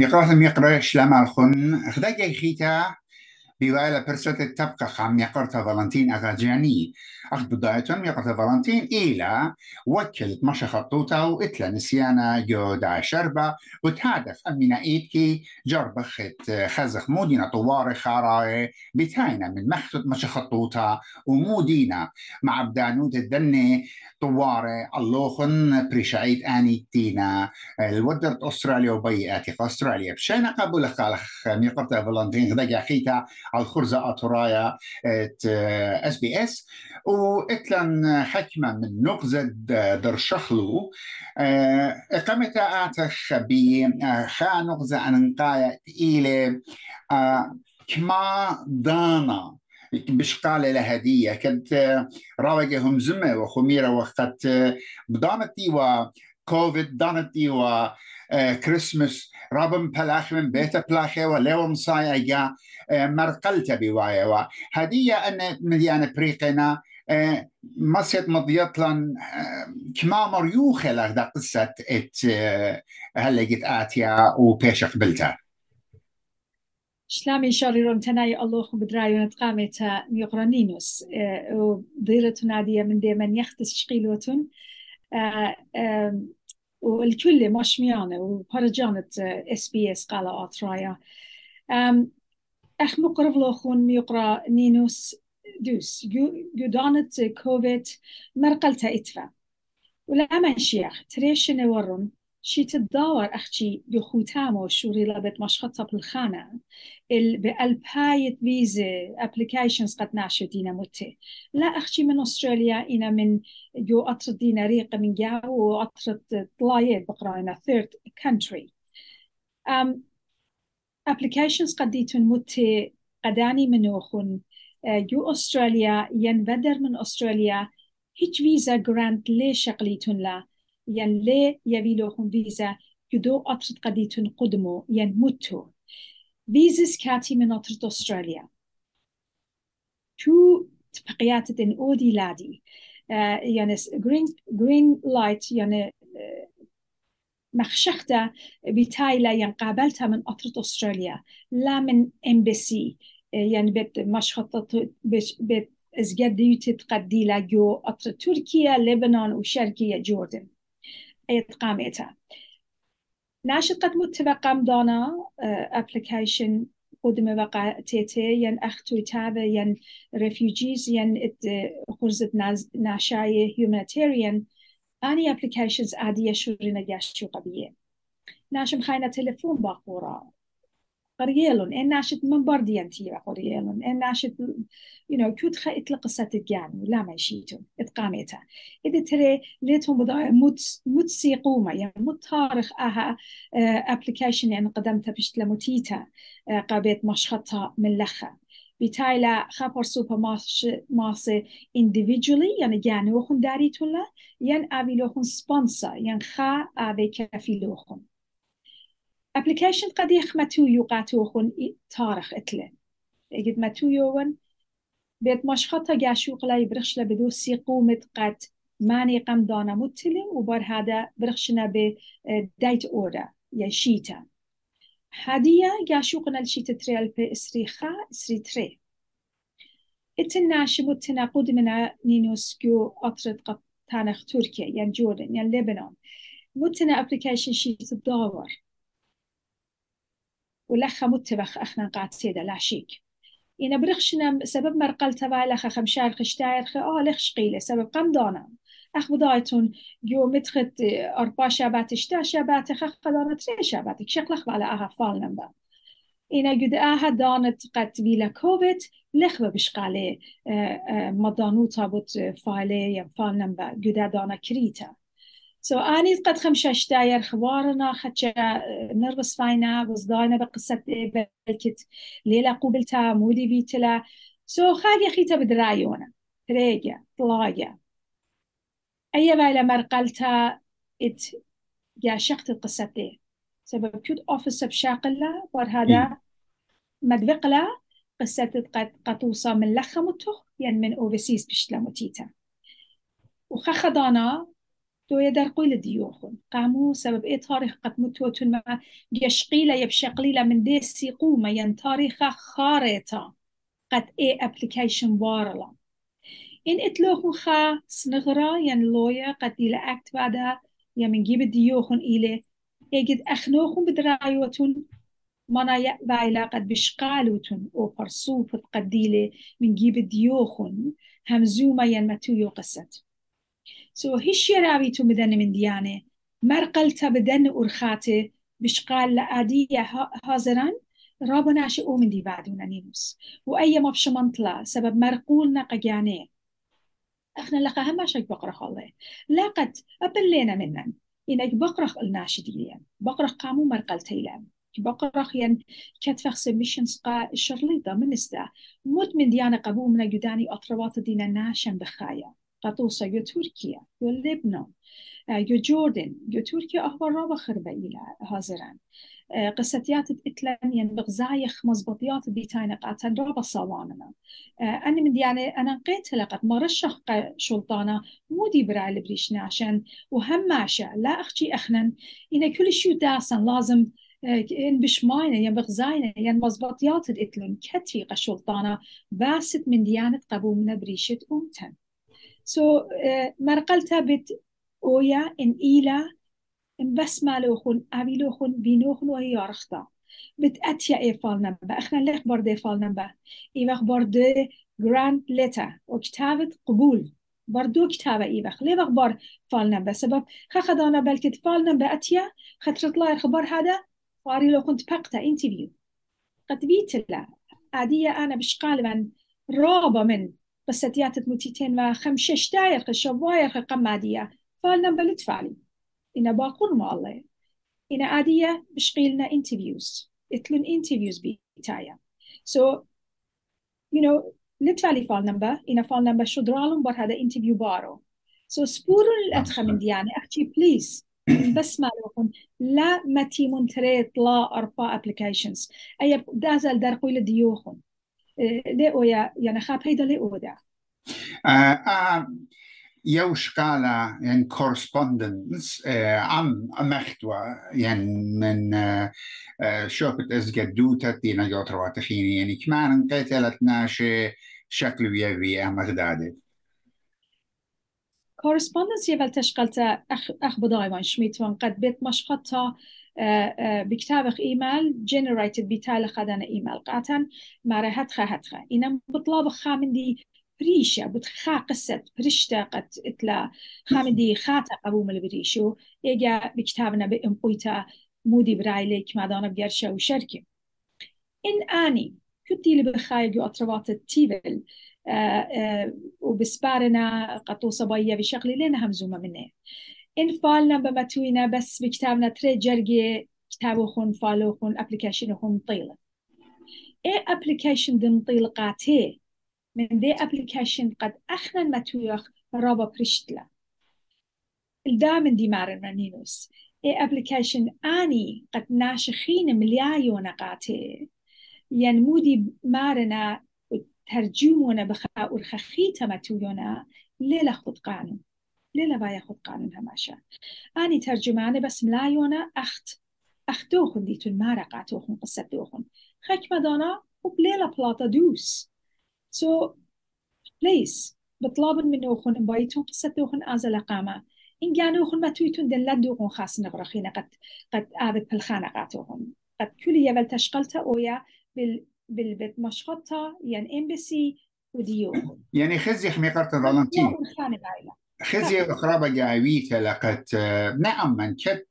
ميقرأ ميقرأ شلام الخن. خداجي خيتا بيوالا برسوت تبقى خام يقرت فالنتين أغاجاني أخذ بدايتهم يقرت فالنتين إلى وكلت مشا خطوطة وإتلا نسيانا جو دا شربة وتهدف أمينا إيدكي جربخت خزخ مودينا طوار خاراي بتاينا من مخطط مشا خطوطة ومودينا مع بدانوت الدني طواري اللوخن بريشايت آني تينا. الودرت أستراليا وبيئاتي أستراليا. بشينا قبل خالخ ميقرت فالنتين غدا خيتا الخرزة أطرايا إس بي إس. وإتلن حكمة من نغزة درشخلو إقامة بي خا نغزة أنقايا إلى كما دانا بشقالة لهدية كنت راوجهم زمة وخميرة وقت بدانتي وكوفيد دانتي و كريسمس. رابم بلاخ من بيت بلاخي وليوم صايا مرقلت بوايا هدية أن مليانة بريقنا مسيت مضيطلا كما مريوخة لغدا قصة ات هلا جت آتيا وبيش قبلتها شلامي شاريرون تناي الله بدرايون تقامت ميقرانينوس وديرة نادية من ديما يختس شقيلوتون والكل مشميانة وبرجانة اس بي اس قال آترايا أخ مقرف لوخون ميقرا نينوس دوس. جودانت كوفيد مرقلتا إتفا. ولا من شيخ تريش نورون شي تدور أختي يخوتامو شوري لابت مشخطة بالخانة ال بألباية فيزا ابليكيشنز قد ناشو دينا متي. لا أختي من أستراليا إنا من جو أطرد دينا ريقة من جاو وأطرد طلايات بقرانا third country. um, applications قديتون متي قداني منوخن جو أستراليا ين بدر من أستراليا هيج فيزا جرانت لي شقليتون لا؟ ين لي يبيلوخن فيزا يدو أطرد قديتون قدمو ين متو فيزس كاتي من أطرد أستراليا. تو تبقيات دين أودي لادي. يعني جرين جرين لايت يعني مخشخته بتايلا ين قابلتها من أطرد أستراليا. لا من امبسي يعني بيت مشخطة بيت ازجدي تتقدي جو أطرد تركيا لبنان وشرقية جوردن. ادغام ایتا ناشت قد متوقم دانا اپلیکیشن خود مواقع تیتا یعن اختوی تابا یعن رفیجیز یعن ات خورزت ناشای هیومنتاریان آنی اپلیکیشنز عادی شوری نگشتو قبیه ناشم خاینا تلفون با خورا قريلون إن ناشت من بردي أنتي قريلون إن ناشت you know كود خا إطلق ستجان لا ما يشيتون إتقامتها إذا ترى ليتهم بضايع مت متسيقومة يعني مت تاريخ أها application يعني قدمتها بشتلا متيتا قابيت مشخطها من لخا بتايلا خبر سوبر ماس ماسه individually يعني جاني وخن داري تولا ين أبي لوخن sponsor ين خا أبي كافي لوخن. Application قد يخمتو يقاتوخن تاريخ اتله يجد متو يوون بيت مشخطة جاشوق لا يبرخش بدو سيقومت قد ماني قم دانا متلي وبر هذا برخشنا ب دايت أورا يشيتا هدية جاشوقنا الشيت تريال في إسري خا إسري تري. اتنا شبوتنا قد من نينوس جو أطرد قد تانخ تركيا يعني جوردن يعني لبنان. متنا ابليكيشن شيت الدور ولخ متبخ أخنا قاعد سيدا لا شيك. إنا برخشنا سبب مرقل تبع لخ خمشار خشتاير خي آه لخش قيلة. سبب قم دانم اخ بدايتون جو متخت أربع شابات اشتا شبات خ قدانا تري شباتك شقلخ على أها فالنم با إنا قد آها دانت قد بيلا كوفيد لخ ببش قالي مدانو تابوت فالي يم فالنم با قد دانا كريتا سو so, أني قد خمشة اشتاير خبارنا خدشة نربس فاينا وصداينا بقصة بلكت ليلة قبلتها مودي فيتلا سو so, خاقي خيتا بدرايونا تريجا طلاجا أي بايلة مرقلتا ات جا شقت القصة دي سبب كود أوفيس بشاقلة بار هذا مدبقلة قصة قد قطوصة من لخمته يعني من أوفيسيس بشتلا متيتا وخخدانا دوية در قويل ديوخن قامو سبب ايه تاريخ قد متوتن ما يشقيلة يبشقليلة من دي سيقومة ين تاريخ خارطة قد ايه ابليكيشن وارلا. إن اتلوخن خا سنغرا ين لويا قد إلى أكت بعدا من جيب ديوخن إلي يجد أخنوخن بدرايوتن مانا بايلا قد بشقالوتن أو برسوف قديلة من جيب ديوخن همزوما ين متو يوقست سو هیچ راوی تو بدن من دیانه مرقل تا بدن ارخاته بشقال لعادي حاضران رابو ناشي أو من دي بعدونا نينوس وأي مبش منطلة سبب مرقولنا قجانه إحنا لقى هم شك بقرخ الله لا قد أبلينا منن. إنك بقرخ الناشي ديليان بقرخ قامو مرقل تيلان بقرخ ين كتفخ سبميشنز قا الشرليطة من استا مد من ديانة قبو من جداني أطروات دينا ناشن بخايا قطوسة يو تركيا يو لبنان. يو جوردن. يو تركيا أخبار رابا خربة إلى هازران قصتيات اتلان ين بغزايخ مزبطيات بيتاين قاتن رابا صواننا أنا من ديانة أنا نقيت لقد ما رشخ شلطانة مودي برا لبريش ناشن وهم ماشا لا أختي أخنن. إن كل شو داسن لازم إن بشماينة ين بغزاينة ين مزبطيات اتلن كتفي قشلطانة باست من ديانة قبومنا بريشة أمتن. ايلا ان بس مالوخن اويلوخن بينوخن وهي يارختا بت اتيا اي فال نمبا اخنا ليخ برد اي فال نمبا ايوخ برد جراند ليتا وكتابة قبول بردو كتابة ايوخ ليوخ بار فال نمبا سبب خخدانا بلكت فال نمبا اتيا خطرت لا الخبر هذا فاري لو كنت بقتا انترفيو قد بيت عادية أنا بشقال من رابة من قصتيات متيتين و خمشش داير شواير قمادية فالنا بلد فعلي إنا باقر ما الله. إنا عادية بشقيلنا انترفيوز إتلون انترفيوز بيتايا. So you know لتفعلي فال نمبر. إنا فال نمبر شو درالهم بر هذا انترفيو بارو. So سبورون الأدخى من ديانة أختي بليز بس ما لكم لا متي منتريت لا أربع ابليكيشنز أي دازل در قويل ديوخن لأويا يعني خاب هيدا لأودا يو شقالة يعني كورسبوندنس عم محتوى يعني من شوفت ازجد دوتا دينا يوتروا تخيني يعني كمان قتلت ناشي شكل ويوي مغدادي كورسبوندنس يفل تشقلت أخ أخ بدايما شميتون قد بيت مشقطة بكتابخ إيميل generated بتالي خدنا إيميل. قاتن مارا هتخا هتخا إنا بطلاب خامن دي بريشة بتخا قصة بريشتا قد إتلا. خامن دي خاتا قبوم البريشو. إيجا بكتابنا بإمقويتا مودي برايليك مادانا بجرشة وشركة. إن آني كنتي اللي بخايق أطروات التيبل آه آه وبسبارنا قطو صبايا بشغلي لنا همزومة منه این فال نمبر متوينا بس بكتابنا تري جرجي كتابوخن فالوخن ابليكيشنوخن طيلة اي ابليكيشن دم طيل قاتي من دي ابليكيشن قد اخنا متويخ رابا بريشتلا الدامن دي مارن رنينوس اي ابليكيشن اني قد ناشخين مليايون قاتي ينمودي مارنا ترجمونا بخاء ورخخيتا متويونا ليلة خد قانون. ليلة با ياخد قانون هماشا اني ترجمانه بس ملايونا اخت اختوخن ديتون مارقا توخن قصة دوخن خك مدانا وبليلة بلاطة دوس سو so, بليس بطلاب من اوخن بايتون قصة دوخن ازل قامة إن كانوا خن ما تويتون دل لدوخن خاص نبرخينا قد قد آبت بالخانة قاتوخن قد كل يبل تشقلتا أويا بال بالبيت مشخطة يعني امبسي وديو يعني خزي حميقرة فالنتين خزي أخرى جاويت لقت نعم من كت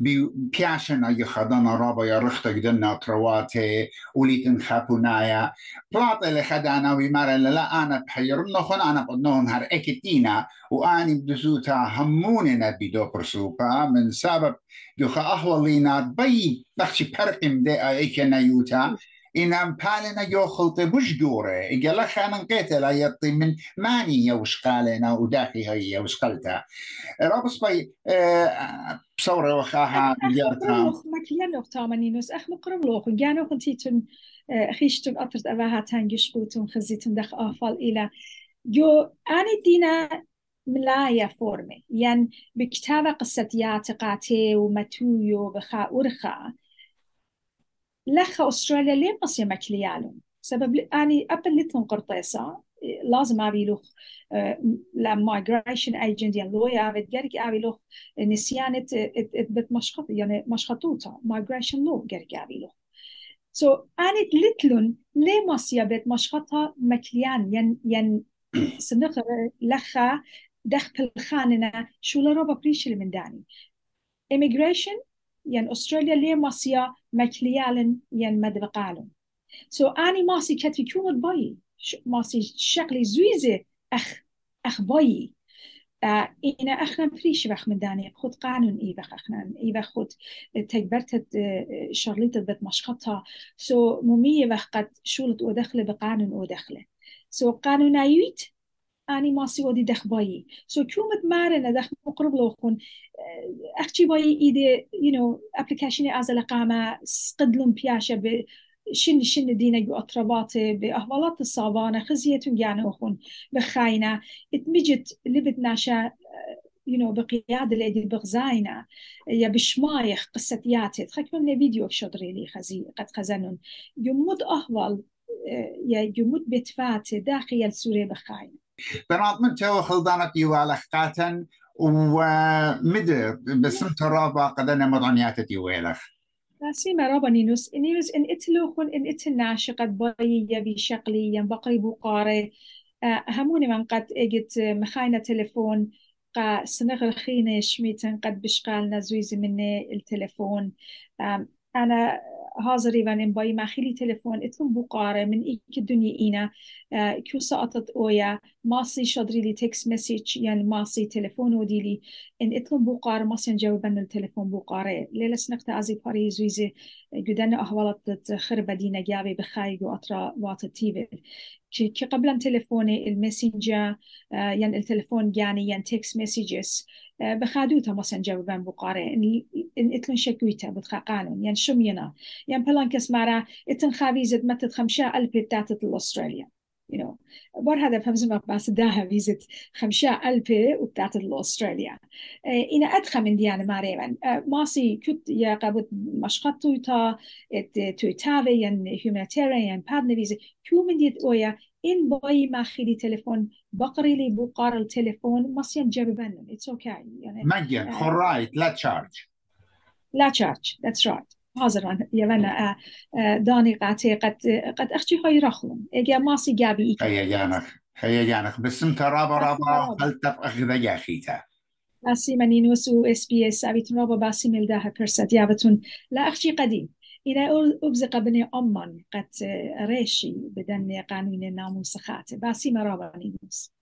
بياشن أي خدنا رابا يا رخت جدنا ترواتي وليتن خابونايا بلاط اللي خدانا ويمار لا أنا بحير نخون أنا بدنون هر إكتينا وأني بدزوتا هموننا بدو برسوبا من سبب يخا أهولينا بي بخشي برقم دي أيكنا يوتا إن بالنا يوخلط بوش جورة إجلا خانا قيتلا يطي من ماني يوش قالنا وداخي هي يوش قلتا رابس باي بصورة وخاها مليارتنا مكليا نقطة منينوس أخ مقرب لوخ جانو كنتيتون خيشتون أطرت أباها تانجش بوتون خزيتون دخ آفال إلى جو أني دينا ملايا فورمي يعني بكتابة قصة ياتقاتي ومتويو بخا أرخا لخا أستراليا ليه مصيا مكليالون سبب أني قبل لتن قرطيسة لازم أبي له لا مايجريشن ايجنت يعني لويا بتجرك أبي له نسيان بت مشخط يعني مشخطوطه مايجريشن لو جرك أبي له سو أني لتلون ليه مصيا بت مشخطها مكليان؟ ين ين سنخ لخا دخل الخاننا شو لروبا بريش من داني. Immigration يعني أستراليا ليه مصيا مكليالن يعني مدبقالن سو so اني ماسي كتفي كومد باي ماسي شكلي زويزة أخ أخ باي آه إنا أخنا فريش بخ من داني خود قانون إي بخ أخنا إي بخ خود تكبرت شغليت بت مشخطها سو ممية بخ قد شولت ودخله بقانون ودخله سو أني ماسي ودي دخ باي سو كومت مارنا دخ مقرب لوخون أختي باي إيدي you know application أزل قامة قدلون بياشة شن شن دينا جو أطربات بأهوالات الصابانة خزيتون يعني أخون بخاينة اتمجت لبت ناشا you know بقيادة لدي بغزاينة يا بشمايخ قصة ياتي تخك من فيديو شدري لي خزي قد خزنون يمود أهوال يا يمود بتفات داخل السوري بخاينة بنات من تو خلدانة يوالخ قاتن ومدر بسم ترابا قدنا مضعنيات يوالخ. سيما رابا نينوس. نينوس إن إتلوخون إن إتناش قد باي يبي شقلي بقري بقاري هموني من قد إجت مخاينة تليفون قا سنغر خينة شميتن قد بشقالنا زويز مني التليفون أنا هازري وان باي ما خيلي تليفون اتلم بقارة من إيك الدنيا إينا آه كيو سقطت أويا ماسي شادري لي تكس مسيج يعني ماسي تليفون وديلي إن اتلم بقارة ماسي نجاوبن التليفون بقارة ليلة سنقطة أزي باري زويزي جدنا أهوالات خربة دينا كي قبل تليفوني الماسنجر آه يعني التليفون يعني يعني تكس مسيجز بخادوتا مثلا جوابان بقاري إن إتلن شكويتا بتخاقانون يعني شمينا يعني بلان كسمارا إتن خافيزت متت خمشة ألف تاتت الأستراليا you know. بار هذا فهمزم بس داها فيزت خمسة ألف وبتاعت الأستراليا إنا أدخل من ديانا ماريما ماسي كنت يا قابت مشقط تويتا تويتافي ين humanitarian بادنا فيزي كيو من ديت أويا؟ إن باي ما خيلي تليفون بقري لي بقار التليفون ماسيان جاببن اتس أوكي يعني مجان. خرايت لا تشارج. لا تشارج. ذاتس رايت حاضران. یونا دانی قاتی قد قد اخچی های رخون اگه ماسی گابی ایک هیا گانخ هیا گانخ. بسم ترابا رابا هل تبقى اخذ جاخيتا باسی اینو سو اس بی اس اویتون رابا باسی ملده پرسد. یاوتون لا اخچی قدیم. إذا أبزق بني امان قد ریشی بدن قانون الناموس خاتي مرا مرابا نینوست